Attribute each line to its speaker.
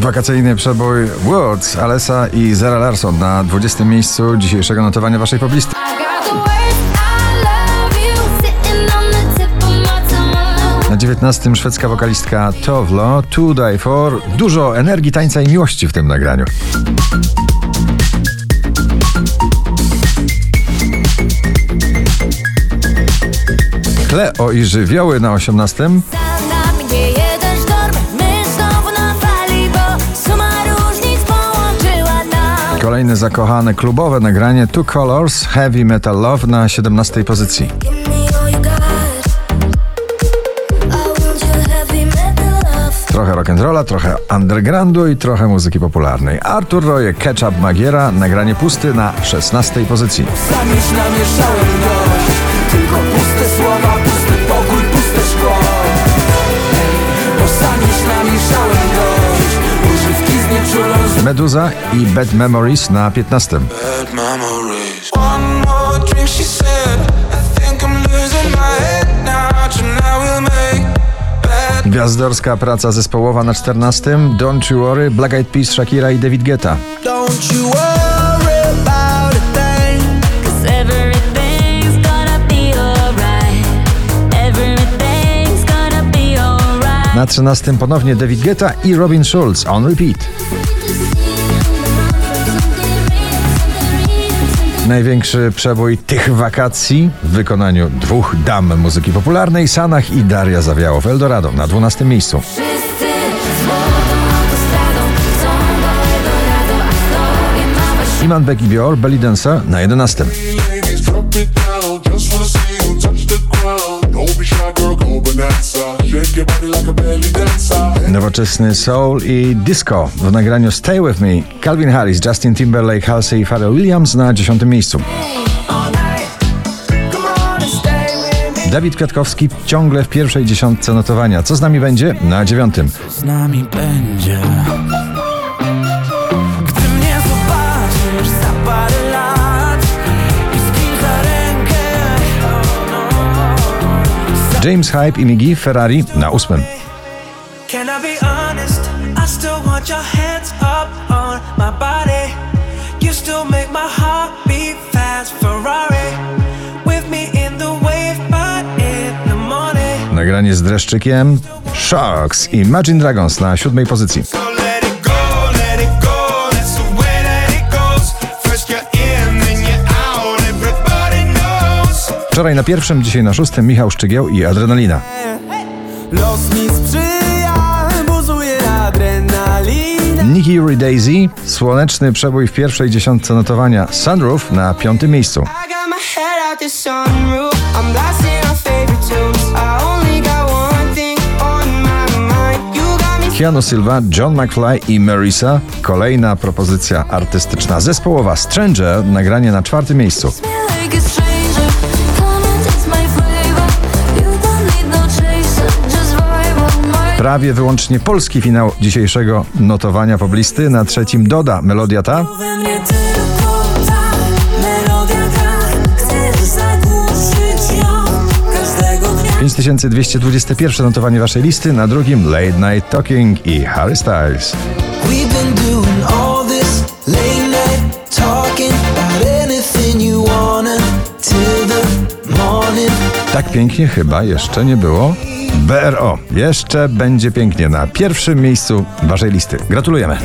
Speaker 1: Wakacyjny przebój Words, Alessa i Zara Larson na 20. miejscu dzisiejszego notowania waszej poblisty. Na 19 szwedzka wokalistka Tovlo, To Die For. Dużo energii, tańca i miłości w tym nagraniu. Kleo i żywioły na 18. Kolejne zakochane klubowe nagranie Two Colors Heavy Metal Love na 17 pozycji. Trochę rock'n'rolla, trochę undergroundu i trochę muzyki popularnej. Artur Roje, Ketchup Magiera, nagranie pusty na 16 pozycji.
Speaker 2: Zamieść namieszałem dość
Speaker 1: Meduza i Bad Memories na 15.
Speaker 2: bad memories One more drink, she said I think I'm losing my head now Tonight we'll make bad
Speaker 1: Gwiazdorska praca zespołowa na 14. Don't You Worry, Black Eyed Peas, Shakira i David Guetta. Na 13. ponownie David Guetta i Robin Schulz on repeat. Największy przebój tych wakacji w wykonaniu dwóch dam muzyki popularnej, Sanach i Daria Zawiało w Eldorado na 12 miejscu. Iman Beck i Bior, Belly Dancer na 11.
Speaker 3: ladies, drop it down. Just wanna see you touch the ground. Don't be shy, girl, go bonanza. Shake your body like a belly dancer.
Speaker 1: Nowoczesny soul i disco w nagraniu Stay With Me. Calvin Harris, Justin Timberlake, Halsey i Pharrell Williams na 10 miejscu. Dawid Kwiatkowski ciągle w pierwszej dziesiątce notowania. Co z nami będzie? Na dziewiątym.
Speaker 2: z nami będzie Gdy mnie zobaczysz za parę lat I z kim za rękę oh no.
Speaker 1: James Hype i Miggy Ferrari na ósmym.
Speaker 2: Can I be honest? I still want your hands up on my body. You still make my heart beat fast. Ferrari with me in the wave, but in the morning.
Speaker 1: Nagranie z dreszczykiem Shocks i Imagine Dragons na siódmej pozycji. Wczoraj na pierwszym, dzisiaj na szóstym Michał Szczygieł i Adrenalina.
Speaker 2: Los mi sprzyja,
Speaker 1: Yuri Daisy, słoneczny przebój w pierwszej dziesiątce notowania Sunroof na piątym miejscu. Keanu Silva, John McFly i Marisa. Kolejna propozycja artystyczna zespołowa Stranger, nagranie na czwartym miejscu. Prawie wyłącznie polski finał dzisiejszego notowania poblisty. Na trzecim Doda, melodia ta.
Speaker 4: we mnie tylko ta melodia gra. Chcesz zagłuszyć ją każdego dnia.
Speaker 1: 5221 notowanie waszej listy. Na drugim Late Night Talking i Harry Styles. Tak pięknie chyba jeszcze nie było. BRO jeszcze będzie pięknie na pierwszym miejscu waszej listy. Gratulujemy.